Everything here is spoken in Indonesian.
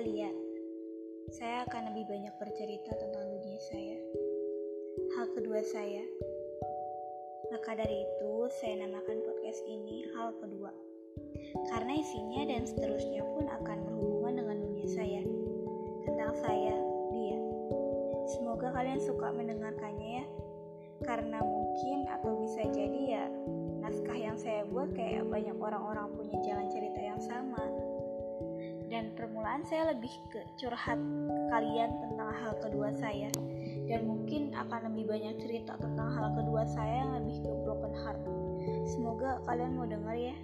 lihat, ya. saya akan lebih banyak bercerita tentang dunia saya. Hal kedua saya, maka dari itu saya namakan podcast ini hal kedua. Karena isinya dan seterusnya pun akan berhubungan dengan dunia saya. Tentang saya, dia. Semoga kalian suka mendengarkannya ya. Karena mungkin atau bisa jadi ya naskah yang saya buat kayak banyak orang-orang punya jalan cerita dan permulaan saya lebih ke curhat kalian tentang hal kedua saya dan mungkin akan lebih banyak cerita tentang hal kedua saya yang lebih ke broken heart. Semoga kalian mau denger ya.